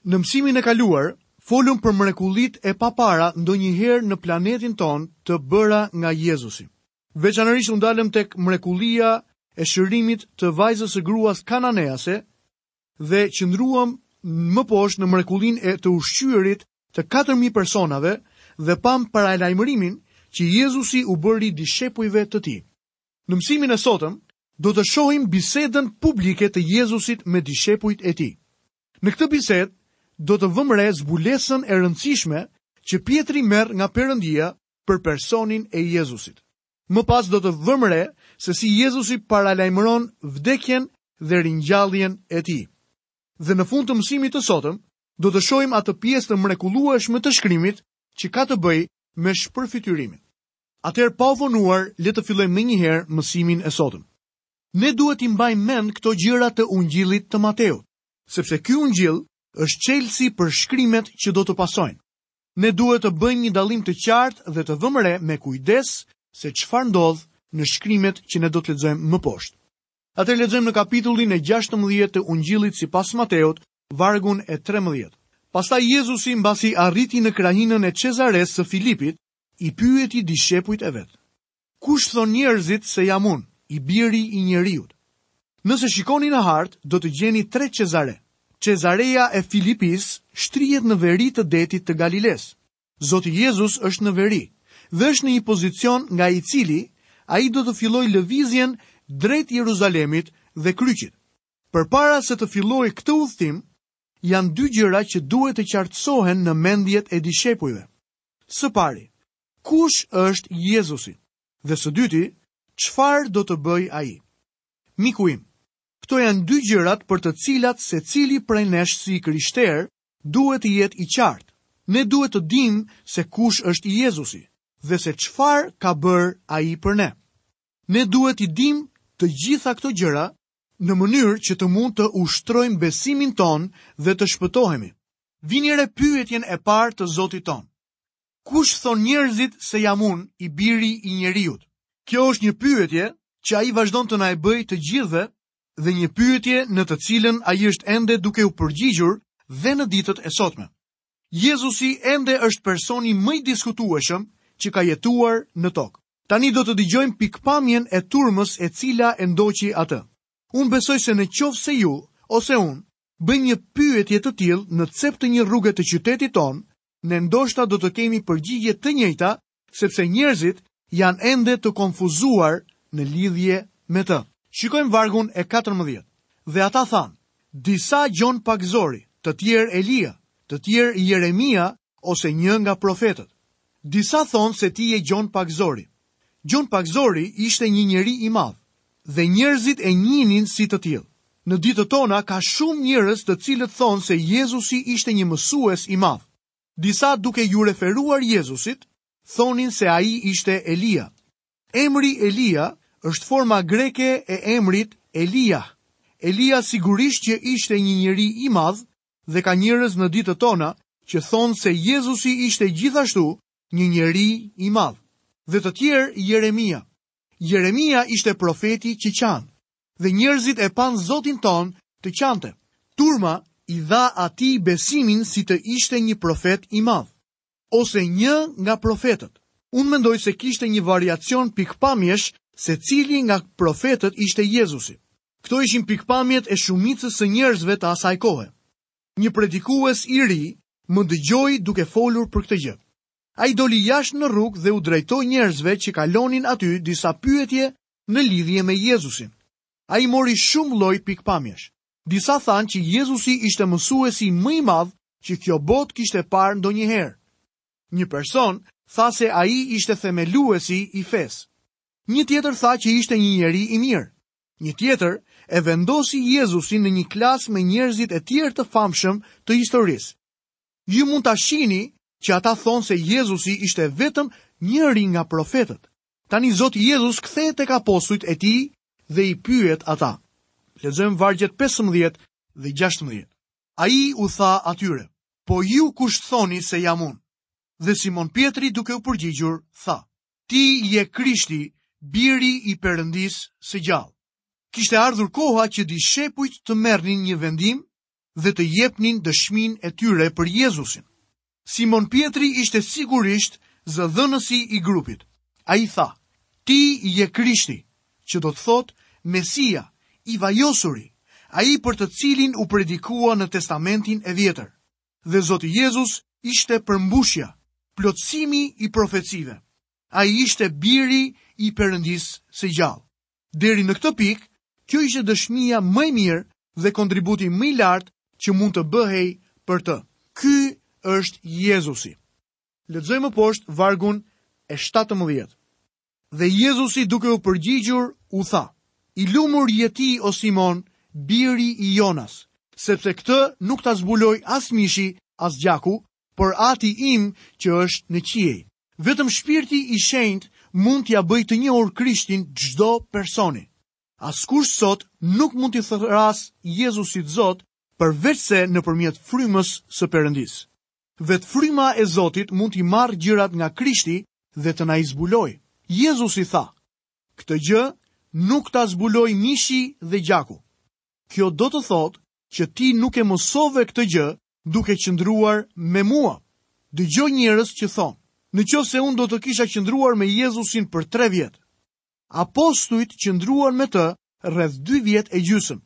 Në mësimin e kaluar, folëm për mrekullitë e papara ndonjëherë në planetin tonë të bëra nga Jezusi. Veçanërisht u ndalëm tek mrekullia e shërimit të vajzës së gruas kananease dhe qëndruam më poshtë në mrekullinë e të ushqyerit të katër mijë personave dhe pamë paralajmërimin që Jezusi u bëri dishepujve të tij. Në mësimin e sotëm, do të shohim bisedën publike të Jezusit me dishepujt e tij. Në këtë bisedë do të vëmë re zbulesën e rëndësishme që Pjetri merr nga Perëndia për personin e Jezusit. Më pas do të vëmë re se si Jezusi paralajmëron vdekjen dhe ringjalljen e tij. Dhe në fund të mësimit të sotëm do të shohim atë pjesë të mrekullueshme të shkrimit që ka të bëjë me shpërfytyrimin. Atëherë pa u vonuar, le të fillojmë menjëherë mësimin e sotëm. Ne duhet t'i mbajmë mend këto gjëra të Ungjillit të Mateut, sepse ky Ungjill është çelësi për shkrimet që do të pasojnë. Ne duhet të bëjmë një dallim të qartë dhe të vëmë re me kujdes se çfarë ndodh në shkrimet që ne do të lexojmë më poshtë. Atëherë lexojmë në kapitullin e 16 të Ungjillit sipas Mateut, vargun e 13. Pastaj Jezusi mbasi arriti në krahinën e Çezaresë së Filipit, i pyeti dishepujt e vet. Kush thonë njerëzit se jam unë, i Biri i Njeriut? Nëse shikoni në hartë, do të gjeni tre Çezare. Çezareja e Filipisë shtrihet në veri të Detit të Galilesë. Zoti Jezus është në veri dhe është në një pozicion nga i cili ai do të fillojë lëvizjen drejt Jeruzalemit dhe kryqit. Përpara se të fillojë këtë udhëtim, janë dy gjëra që duhet të qartësohen në mendjet e dishepujve. Së pari, Kush është Jezusi? Dhe së dyti, çfarë do të bëjë ai? Miku im, këto janë dy gjërat për të cilat secili prej nesh si i krishterë duhet të jetë i qartë. Ne duhet të dimë se kush është Jezusi dhe se çfarë ka bërë ai për ne. Ne duhet t'i dimë të gjitha këto gjëra në mënyrë që të mund të ushtrojmë besimin tonë dhe të shpëtohemi. Vini re pyetjen e parë të Zotit tonë. Kush thonë njerëzit se jam unë i biri i njeriut? Kjo është një pyetje që ai vazhdon të na e bëjë të gjithëve dhe një pyetje në të cilën ai është ende duke u përgjigjur dhe në ditët e sotme. Jezusi ende është personi më i diskutueshëm që ka jetuar në tokë. Tani do të dëgjojmë pikëpamjen e turmës e cila e ndoqi atë. Unë besoj se në qoftë se ju ose unë bëjmë një pyetje të tillë në cep të një rruge të qytetit tonë, ne ndoshta do të kemi përgjigje të njëjta sepse njerëzit janë ende të konfuzuar në lidhje me të. Shikojmë vargun e katërmbëdhjetë, Dhe ata thanë, Disa Gjon Pagëzori, të tjerë Elia, të tjerë Jeremia ose një nga profetët. Disa thonë se ti je Gjon Pagëzori, Gjon Pagëzori ishte një njeri i madh dhe njerëzit e njihnin si të tillë. Në ditët tona ka shumë njerëz të cilët thonë se Jezusi ishte një mësues i madh. Disa duke iu referuar Jezusit thonin se ai ishte Elia. Emri Elia është forma greke e emrit Elija. Elia sigurisht që ishte një njeri i madh dhe ka njerëz në ditët tona që thonë se Jezusi ishte gjithashtu një njeri i madh. Dhe të tjerë Jeremia. Jeremia ishte profeti që qan. Dhe njerëzit e panë Zotin tonë të qante. Turma i dha atij besimin si të ishte një profet i madh. Ose një nga profetët. Unë mendoj se kishte një variacion pikëpamjesh se cili nga profetët ishte Jezusi. Këto ishin pikëpamjet e shumicës së njerëzve të asaj kohe. një predikues i ri më dëgjoi duke folur për këtë gjë. Ai doli jashtë në rrugë dhe u drejtoi njerëzve që kalonin aty disa pyetje në lidhje me Jezusin. Ai mori shumë lloj pikëpamjesh. Disa thanë që Jezusi ishte mësuesi më i madh që kjo botë kishte parë ndonjëherë. Një person tha se ai ishte themeluesi i fesë. Një tjetër tha që ishte një njeri i mirë. Një tjetër e vendosi Jezusin në një klasë me njerëzit e tjerë të famshëm të historisë. Ju mund ta shihni që ata thonë se Jezusi ishte vetëm njëri nga profetët. Tani Zoti Jezus kthehet tek apostujt e tij dhe i pyet ata. Lexojmë vargjet pesëmbëdhjetë dhe gjashtëmbëdhjetë. Ai u tha atyre, Po ju kush thoni se jam unë? Dhe Simon Pjetri duke u përgjigjur, tha, Ti je Krishti, biri i Perëndisë së gjallë. Kishte ardhur koha që dishepujt të merrnin një vendim dhe të jepnin dëshminë e tyre për Jezusin. Simon Pjetri ishte sigurisht zëdhënësi i grupit. Ai tha: Ti je Krishti, që do të thotë Mesia, i vajosuri, ai për të cilin u predikua në Testamentin e Vjetër. dhe Zoti Jezus ishte përmbushja, plotësimi i profecive. Ai ishte biri i Perëndisë së gjallë. Deri në këtë pikë, kjo ishte dëshmia më e mirë dhe kontributi më i lartë që mund të bëhej për të. Ky është Jezusi. Lexojmë më poshtë vargun e shtatëmbëdhjetë. Dhe Jezusi duke u përgjigjur, u tha, I lumur je ti, o Simon, biri i Jonas, sepse këtë nuk ta zbuloi as mishi, as gjaku, por Ati im që është në qiej. Vetëm Shpirti i Shenjtë mund t'ia bëjë të njohur Krishtin çdo personi. Askush sot nuk mund t'i thërrasë Jezusit Zot përveçse nëpërmjet frymës së Perëndisë. Vetë fryma e Zotit mund t'i marrë gjërat nga Krishti dhe të na i zbulojë. Jezusi tha, Këtë gjë nuk ta zbuloi mishi dhe gjaku. Kjo do të thotë që ti nuk e mësove këtë gjë duke qëndruar me mua. Dëgjoj njerëz që thonë, Në qoftë se unë do të kisha qëndruar me Jezusin për tre vjet. Apostujt qëndruan me të rreth dy vjet e gjysmë.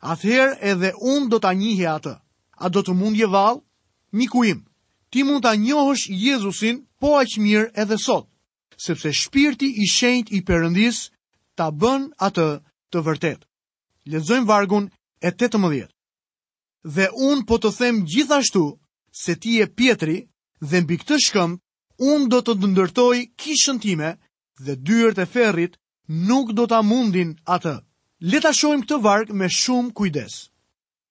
Atëherë edhe unë do ta njihja atë. A do të mundje vallë? Miku im, ti mund ta njohësh Jezusin po aq mirë edhe sot, sepse Shpirti i Shenjtë i Perëndisë ta bën atë të vërtetë. Lexojmë vargun e tetëmbëdhjetë. Dhe unë po të them gjithashtu se ti je Pjetri dhe mbi këtë shkëmb unë do të ndërtoj kishën time dhe dyert e ferrit nuk do ta mundin atë. Le ta shohim këtë varg me shumë kujdes.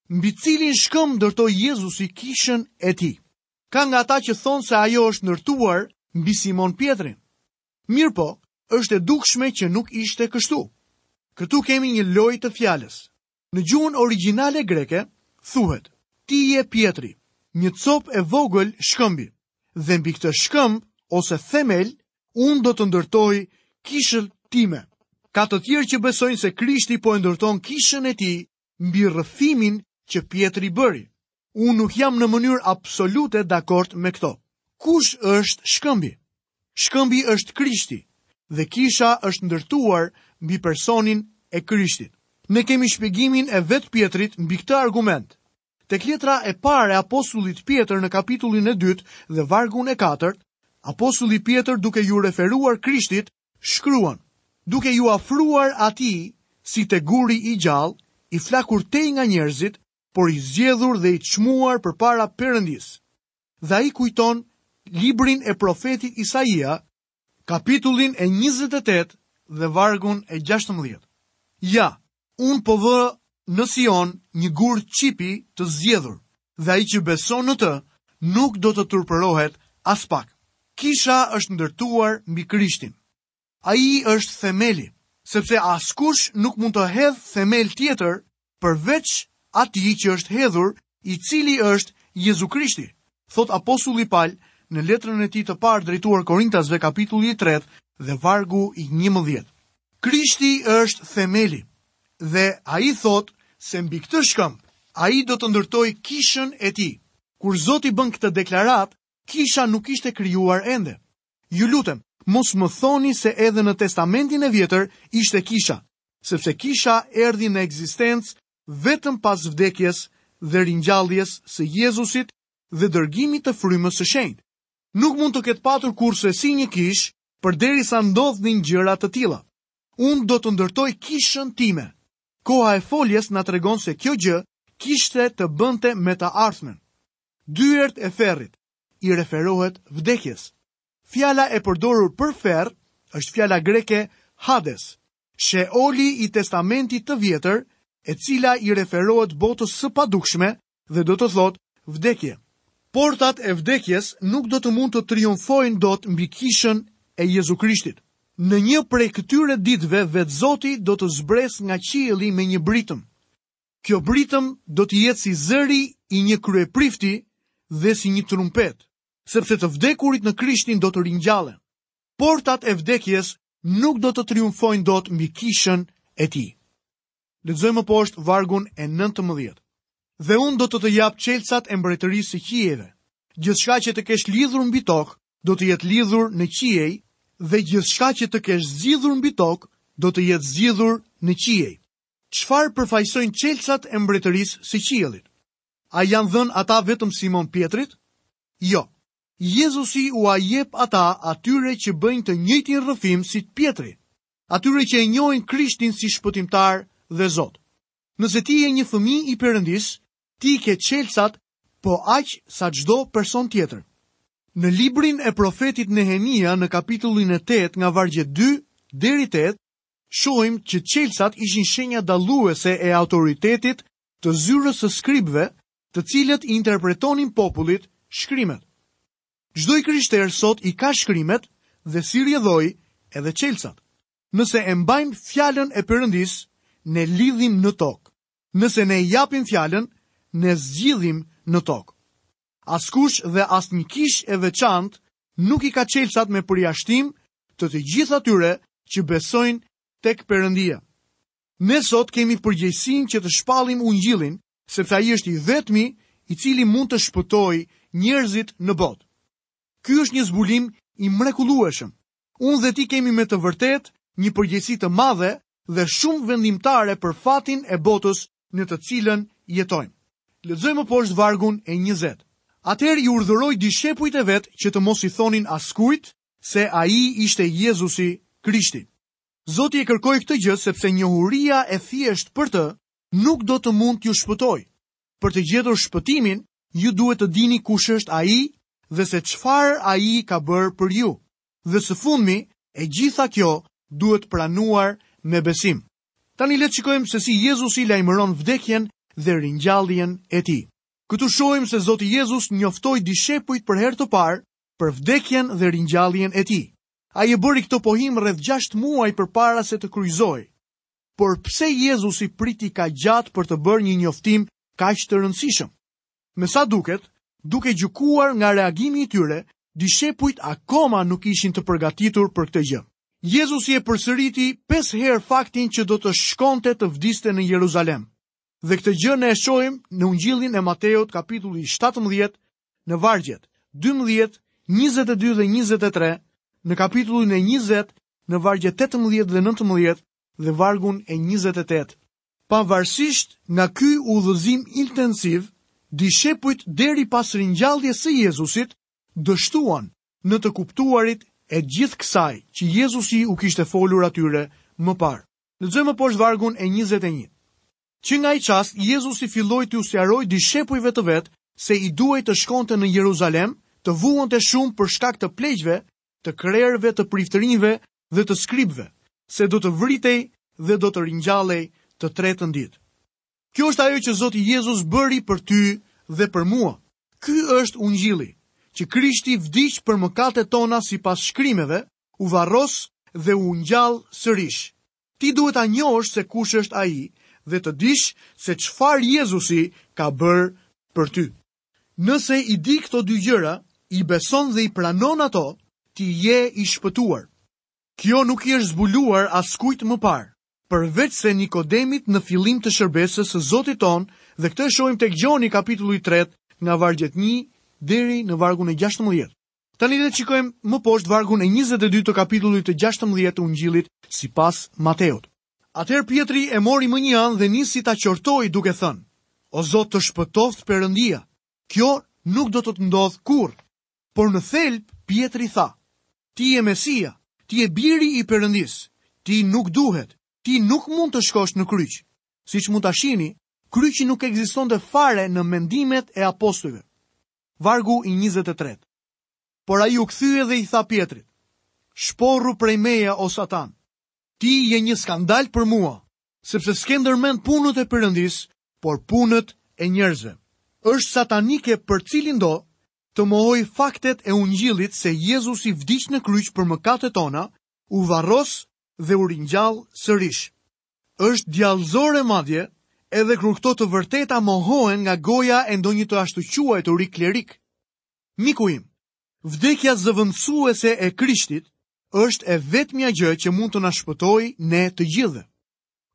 Mbi cilin shkëmb ndërtoi Jezusi kishën e tij? Ka nga ata që thonë se ajo është ndërtuar mbi Simon Pjetrin. Mirëpo, është e dukshme që nuk ishte kështu. Këtu kemi një lojë të fjalës. Në gjuhën origjinale greke thuhet, Ti je Pjetri, një copë e vogël shkëmbi, dhe mbi këtë shkëmb ose themel unë do të ndërtoj kishën time. Ka të tjerë që besojnë se Krishti po e ndërton kishën e tij mbi rrëfimin që Pjetri bëri. Unë nuk jam në mënyrë absolute dakord me këto. Kush është shkëmbi? Shkëmbi është Krishti dhe kisha është ndërtuar mbi personin e Krishtit. Ne kemi shpjegimin e vetë Pjetrit mbi këtë argument. Tek letra e parë e apostullit Pjetër në kapitullin e dytë dhe vargun e katërt, apostulli Pjetër duke iu referuar Krishtit, shkruan, duke iu afruar atij si te guri i gjallë, i flakur tej nga njerëzit, por i zgjedhur dhe i çmuar përpara Perëndisë. Dhe ai kujton librin e profetit Isaia, kapitullin e njëzet e tetë dhe vargun e gjashtëmbëdhjetë. Ja, unë po vë në Sion një gur çipi të zgjedhur, dhe ai që beson në të nuk do të turpërohet aspak. Kisha është ndërtuar mbi Krishtin. Ai është themeli, sepse askush nuk mund të hedhë themel tjetër përveç atij që është hedhur, i cili është Jezu Krishti, thotë apostulli Pal në letrën e tij të parë drejtuar Korintasve kapitulli i tretë dhe vargu i njëmbëdhjetë. Krishti është themeli dhe ai thotë se mbi këtë shkëmb ai do të ndërtojë kishën e tij. Kur Zoti bën këtë deklaratë, kisha nuk ishte krijuar ende. Ju lutem, mos më thoni se edhe në Testamentin e Vjetër ishte kisha, sepse kisha erdhi në ekzistencë vetëm pas vdekjes dhe ringjalljes së Jezusit dhe dërgimit të Frymës së Shenjtë. Nuk mund të ketë patur kurrsesi një kishë përderisa s'ndodhnin gjëra të tilla. Unë do të ndërtoj kishën time. Koha e foljes na tregon se kjo gjë kishte të bënte me të ardhmen. Dyert e ferrit, i referohet vdekjes. Fjala e përdorur për ferr është fjala greke Hades, Sheoli i Testamentit të Vjetër, e cila i referohet botës së padukshme dhe do të thotë vdekje. Portat e vdekjes nuk do të mund të triumfojnë dot mbi Kishën e Jezu Krishtit. Në një prej këtyre ditëve vetë Zoti do të zbresë nga qielli me një britmë. Kjo britmë do të jetë si zëri i një kryeprifti dhe si një trumpetë, sepse të vdekurit në Krishtin do të ringjallen. Portat e vdekjes nuk do të triumfojnë dot mbi kishën e tij. Lexojmë më poshtë vargun e 19. Dhe unë do të të jap çelësat e mbretërisë së qiejve. Gjithçka që të kesh lidhur mbi tokë do të jetë lidhur në qiej dhe gjithçka që të kesh zgjidhur mbi tokë do të jetë zgjidhur në qiej. Çfarë përfaqësojnë çelësat e mbretërisë së qiellit? A janë dhënë ata vetëm Simon Pjetrit? Jo. Jezusi ua jep ata atyre që bëjnë të njëjtin rrëfim si Pjetri, atyre që e njohin Krishtin si Shpëtimtar dhe Zot. Nëse ti je një fëmijë i Perëndisë, ti ke çelësat po aq sa çdo person tjetër. Në librin e profetit Nehemia në kapitullin e tetë nga vargjet dy deri tetë, shohim që çelësat ishin shenja dalluese e autoritetit të zyrës së skribëve të cilët i interpretonin popullit shkrimet. Çdo i krishterë sot i ka shkrimet dhe si rrjedhojë edhe çelësat. Nëse e mbajmë fjalën e Perëndisë, ne lidhim në tokë. Nëse ne e japim fjalën, ne zgjidhim në tokë. Askush dhe asnjë kishë e veçantë nuk i ka çelësat me përjashtim të të gjithë atyre që besojnë tek Perëndia. Ne sot kemi përgjegjësinë që të shpallim Ungjillin, sepse ai është i vetmi i cili mund të shpëtojë njerëzit në botë. Ky është një zbulim i mrekullueshëm. Unë dhe ti kemi me të vërtetë një përgjegjësi të madhe dhe shumë vendimtare për fatin e botës në të cilën jetojmë. Lexojmë poshtë vargun e njëzet. Atëherë i urdhëroi dishepujt e vet që të mos i thonin askujt se ai ishte Jezusi Krishti. Zoti e kërkoi këtë gjë sepse njohuria e thjeshtë për të nuk do të mund t'ju shpëtojë. Për të gjetur shpëtimin, ju duhet të dini kush është ai dhe se çfarë ai ka bërë për ju. Dhe së fundmi, e gjitha kjo duhet pranuar me besim. Tani le të shikojmë se si Jezusi lajmëron vdekjen dhe ringjalljen e tij. Këtu shohim se Zoti Jezus njoftoi dishepujt për herë të parë për vdekjen dhe ringjalljen e tij. Ai e bëri këtë pohim rreth gjashtë muaj përpara se të kryqëzohej. Por pse Jezusi priti kaq gjatë për të bërë një njoftim kaq të rëndësishëm? Me sa duket, duke gjykuar nga reagimi i tyre, dishepujt akoma nuk ishin të përgatitur për këtë gjë. Jezusi e përsëriti pesë herë faktin që do të shkonte të vdiste në Jeruzalem. Dhe këtë gjë ne e shohim në Ungjillin e Mateut kapitulli 17 në vargjet 12, 22 dhe 23, në kapitullin e 20 në vargjet 18 dhe 19 dhe vargun e 28. Pavarësisht nga ky udhëzim intensiv, dishepujt deri pas ringjalljes së Jezusit dështuan në të kuptuarit e gjithë kësaj që Jezusi u kishte folur atyre më parë. Lexojmë më poshtë vargun e njëzet e një, Që nga ai çast Jezusi filloi t'u sqarojë dishepujve të vet se i duhej të shkonte në Jeruzalem, të vuante shumë për shkak të pleqve të krerëve të priftërinjve dhe të skribëve, se do të vritej dhe do të ringjallej të tretën ditë. Kjo është ajo që Zoti Jezus bëri për ty dhe për mua. Ky është ungjilli, që Krishti vdiq për mëkatet tona sipas shkrimeve, u varros dhe u ngjall sërish. Ti duhet ta njohësh se kush është ai dhe të dish se çfarë Jezusi ka bërë për ty. Nëse i di këto dy gjëra, i beson dhe i pranon ato, ti je i shpëtuar. Kjo nuk i është zbuluar askujt më parë, përveçse Nikodemit në fillim të shërbesës së Zotit tonë dhe këtë e shohim tek Gjoni kapitulli i tretë nga vargjet një deri në vargun e gjashtëmbëdhjetë. Tani le të shikojmë më poshtë vargun e njëzet e dy të kapitullit të gjashtëmbëdhjetë të Ungjillit sipas Mateut. Atëherë Pjetri e mori mënjanë dhe nisi ta qortojë duke thënë, O Zot të shpëtoftë Perëndia! Kjo nuk do të të ndodhë kurrë! Por në thelb Pjetri tha, Ti je Mesia, ti je Biri i Perëndisë, ti nuk duhet, ti nuk mund të shkosh në kryq. Siç mund ta shihni, kryqi nuk ekzistonte fare në mendimet e apostujve. Vargu i njëzet e tretë. Por ai u kthye dhe i tha Pjetrit, Shporru prej meje, o Satan! Ti je një skandal për mua, sepse s'ke ndër mend punët e Perëndisë, por punët e njerëzve. Është satanike për cilindo të mohojë faktet e Ungjillit se Jezusi vdiq në kryq për mëkatet tona, u varros dhe u ringjall sërish. Është djallëzore madje edhe kur këto të vërteta mohohen nga goja e ndonjë të ashtuquajturi klerik. Miku im, Vdekja zëvendësuese e Krishtit është e vetmja gjë që mund të na shpëtojë ne të gjithëve.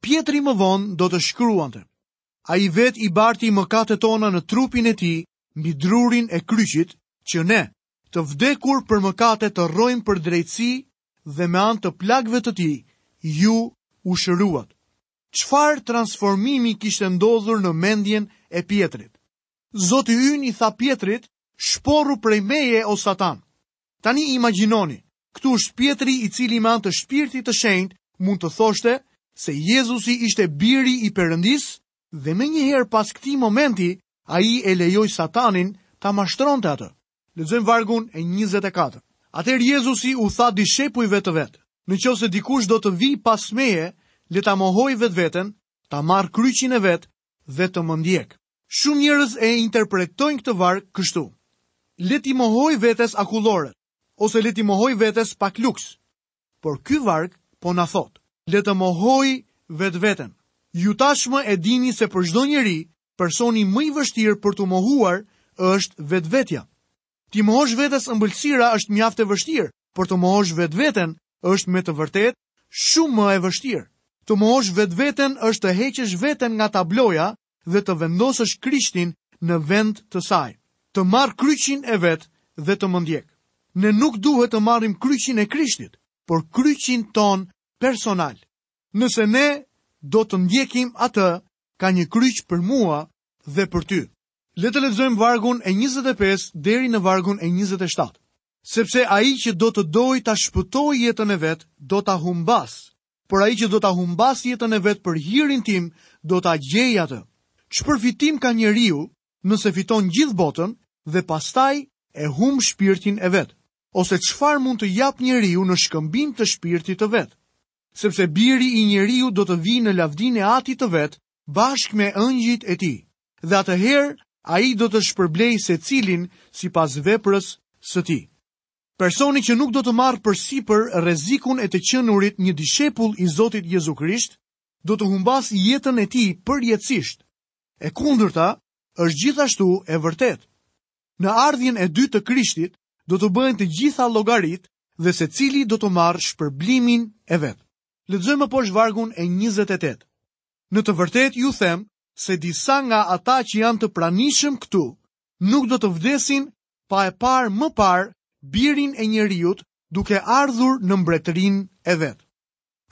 Pjetri më vonë do të shkruante: Ai vetë i barti mëkatet tona në trupin e tij mbi drurin e kryqit, që ne, të vdekur për mëkate të rrojmë për drejtësi dhe me anë të plagëve të tij ju u shëruat. Çfarë transformimi kishte ndodhur në mendjen e Pjetrit? Zoti ynë i tha Pjetrit, Shporru prej meje, o Satan! Tani imagjinoni, këtu është Pjetri i cili me anë të Shpirtit të Shenjtë mund të thoshte se Jezusi ishte Biri i Perëndisë dhe menjëherë pas këtij momenti ai e lejoi Satanin ta mashtronte atë. Lexojmë vargun e njëzet e katër. Atëherë Jezusi u tha dishepujve të vet, Në qoftë se dikush do të vijë pas meje, le ta mohojë vetveten, ta marrë kryqin e vet dhe të më ndjekë. Shumë njerëz e interpretojnë këtë varg kështu, Le t'i mohojë vetes akulloret, ose le t'i mohojë vetes pak luks. Por ky varg po na thotë, Le të mohojë vetveten. Ju tashmë e dini se për çdo njeri, personi më i vështirë për t'u mohuar është vetvetja. T'i mohosh vetes ëmbëlsira është mjaft e vështirë, por të mohosh vetveten është me të vërtetë shumë më e vështirë. Të mohosh vetveten është të heqësh veten nga tabloja dhe të vendosësh Krishtin në vend të saj. Të marrë kryqin e vet dhe të më ndjekë. Ne nuk duhet të marrim kryqin e Krishtit, por kryqin tonë personal. Nëse ne do të ndjekim atë, ka një kryq për mua dhe për ty. Le të lexojmë vargun e njëzet e pesë deri në vargun e njëzet e shtatë. Sepse ai që do të dojë ta shpëtojë jetën e vet, do ta humbasë, por ai që do ta humbasë jetën e vet për hirin tim, do ta gjejë atë. Ç'përfitim ka njeriu, nëse fiton gjithë botën dhe pastaj e humb shpirtin e vet? Ose çfarë mund të japë njeriu në shkëmbim të shpirtit të vet? Sepse Biri i njeriut do të vijë në lavdinë e Atit të vet bashkë me ëngjëjt e tij, dhe atëherë ai do të shpërblejë secilin sipas veprës së tij. Personi që nuk do të marrë përsipër rrezikun e të qenurit një dishepull i Zotit Jezu Krisht, do të humbasë jetën e tij përjetësisht. E kundërta është gjithashtu e vërtetë. Në ardhjen e dytë të Krishtit do të bëhen të gjitha llogaritë dhe secili do të marrë shpërblimin e vet. Lexojmë më poshtë vargun e njëzet e tetë. Në të vërtetë ju them se disa nga ata që janë të pranishëm këtu nuk do të vdesin pa e parë më parë Birin e Njeriut duke ardhur në mbretërinë e vet.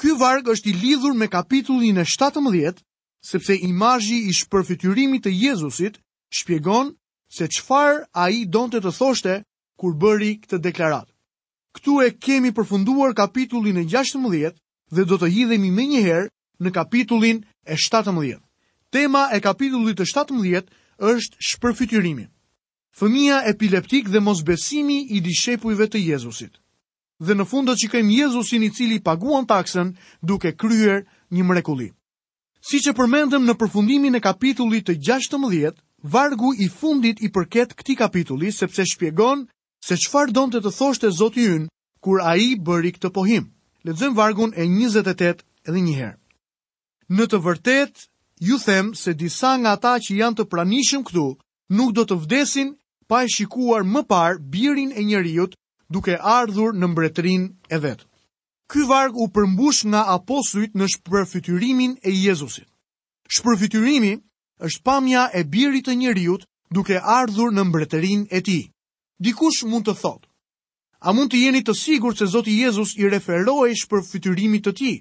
Ky varg është i lidhur me kapitullin e 17, sepse imazhi i shpërfytyrimit të Jezusit shpjegon se çfarë ai donte të thoshte kur bëri këtë deklaratë. Këtu e kemi përfunduar kapitullin e 16 dhe do të hidhemi menjëherë në kapitullin e shtatëmbëdhjetë. Tema e kapitullit të shtatëmbëdhjetë është shpërfytyrimi. Fëmija epileptik dhe mosbesimi i dishepujve të Jezusit. Dhe në fund do të shikojmë Jezusin i cili paguan taksën duke kryer një mrekulli. Siç e përmendëm në përfundimin e kapitullit të gjashtëmbëdhjetë, vargu i fundit i përket këtij kapitulli sepse shpjegon se çfarë donte të thoshte Zoti ynë kur Ai bëri këtë pohim. Lexojmë vargun e njëzet e tetë edhe një herë. Në të vërtetë ju them se disa nga ata që janë të pranishëm këtu nuk do të vdesin pa e shikuar më parë Birin e Njeriut duke ardhur në mbretërinë e vet. Ky varg u përmbush nga apostujt në shpërfytyrimin e Jezusit. Shpërfytyrimi është pamja e Birit të njeriut duke ardhur në mbretërinë e tij. Dikush mund të thotë, A mund të jeni të sigurt se Zoti Jezus i referohej shpërfytyrimit të tij?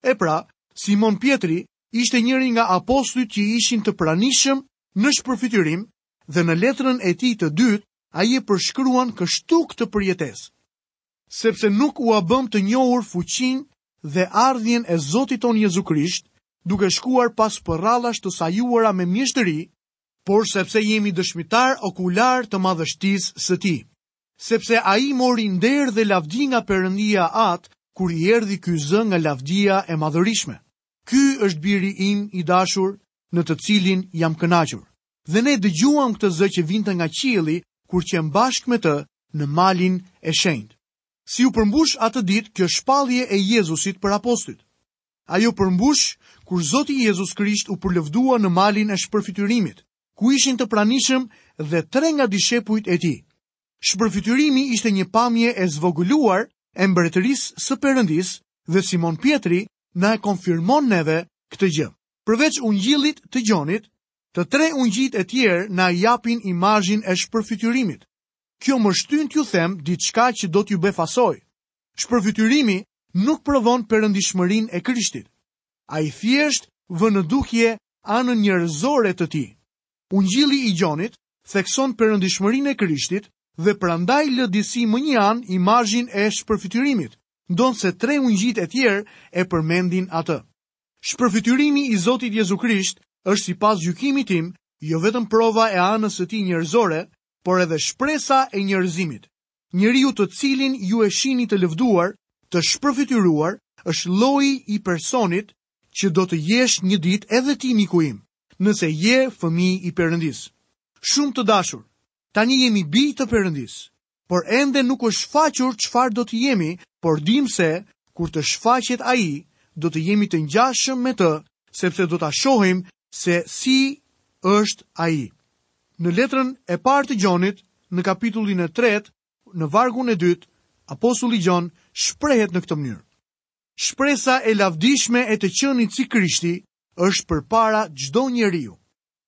E pra, Simon Pjetri ishte njëri nga apostujt që ishin të pranishëm në shpërfytyrim dhe në letrën e tij të dytë ai e përshkruan kështu këtë përjetesë. Sepse nuk ua bëmë të njohur fuqinë dhe ardhjen e Zotit tonë Jezu Krisht, duke shkuar pas përrallash të sajuara me mjeshtëri, por sepse jemi dëshmitarë okularë të madhështisë së tij. Sepse ai mori nder dhe lavdi nga Perëndia Atë kur i erdhi ky zë nga lavdia e madhërishme, Ky është Biri im i dashur, në të cilin jam kënaqur. Dhe ne dëgjuam këtë zë që vinte nga qielli kur qemë bashkë me të në malin e shenjtë. Si u përmbush atë ditë kjo shpallje e Jezusit për apostujt? Ajo u përmbush kur Zoti Jezus Krisht u përlëvdua në malin e Shpërfytyrimit, ku ishin të pranishëm dhe tre nga dishepujt e tij. Shpërfytyrimi ishte një pamje e zvogëluar e mbretërisë së Perëndisë dhe Simon Pjetri na e konfirmon neve këtë gjë. Përveç Ungjillit të Gjonit, Të tre ungjijtë e tjerë na japin imazhin e shpërfytyrimit. Kjo më shtyn t'ju them diçka që do t'ju befasojë. Shpërfytyrimi nuk provon perëndishmërinë e Krishtit. Ai thjesht vë në dukje anën njerëzore të tij. Ungjilli i Gjonit thekson perëndishmërinë e Krishtit dhe prandaj lë disi më një anë imazhin e shpërfytyrimit, ndonëse tre ungjijtë e tjerë e përmendin atë. Shpërfytyrimi i Zotit Jezu Krisht është sipas gjykimit tim jo vetëm prova e anës së tij njerëzore, por edhe shpresa e njerëzimit. Njeriu të cilin ju e shihni të lëvduar, të shpërfytyruar, është lloji i personit që do të jesh një ditë edhe ti miku im, nëse je fëmijë i Perëndisë. Shumë të dashur, tani jemi bij të Perëndisë. por ende nuk është shfaqur çfarë do të jemi, por dimë se kur të shfaqet ai, do të jemi të ngjashëm me të, sepse do ta shohim se si është ai. Në letrën e parë të Gjonit, në kapitullin e 3, në vargun e 2, apostulli Gjon shprehet në këtë mënyrë. Shpresa e lavdishme e të qenit si Krishti është përpara çdo njeriu.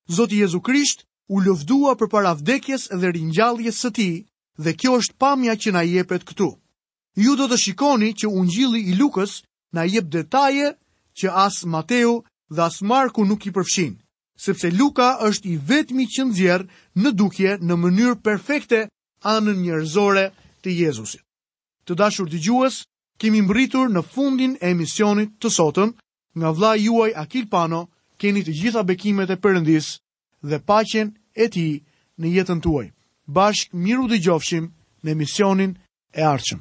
Zoti Jezu Krisht u lëvdua përpara vdekjes dhe ringjalljes së Tij dhe kjo është pamja që na jepet këtu. Ju do të shikoni që Ungjilli i Lukës na jep detaje që as Mateu dhe as Marku nuk i përfshijnë, sepse Luka është i vetmi që nxjerr në dukje në mënyrë perfekte anën njerëzore të Jezusit. Të dashur dëgjues, kemi mbrritur në fundin e emisionit të sotëm Nga vëllai juaj Akil Pano keni të gjitha bekimet e Perëndisë dhe paqen e tij në jetën tuaj. Bashkë mirë u dëgjofshim në emisionin e ardhshëm.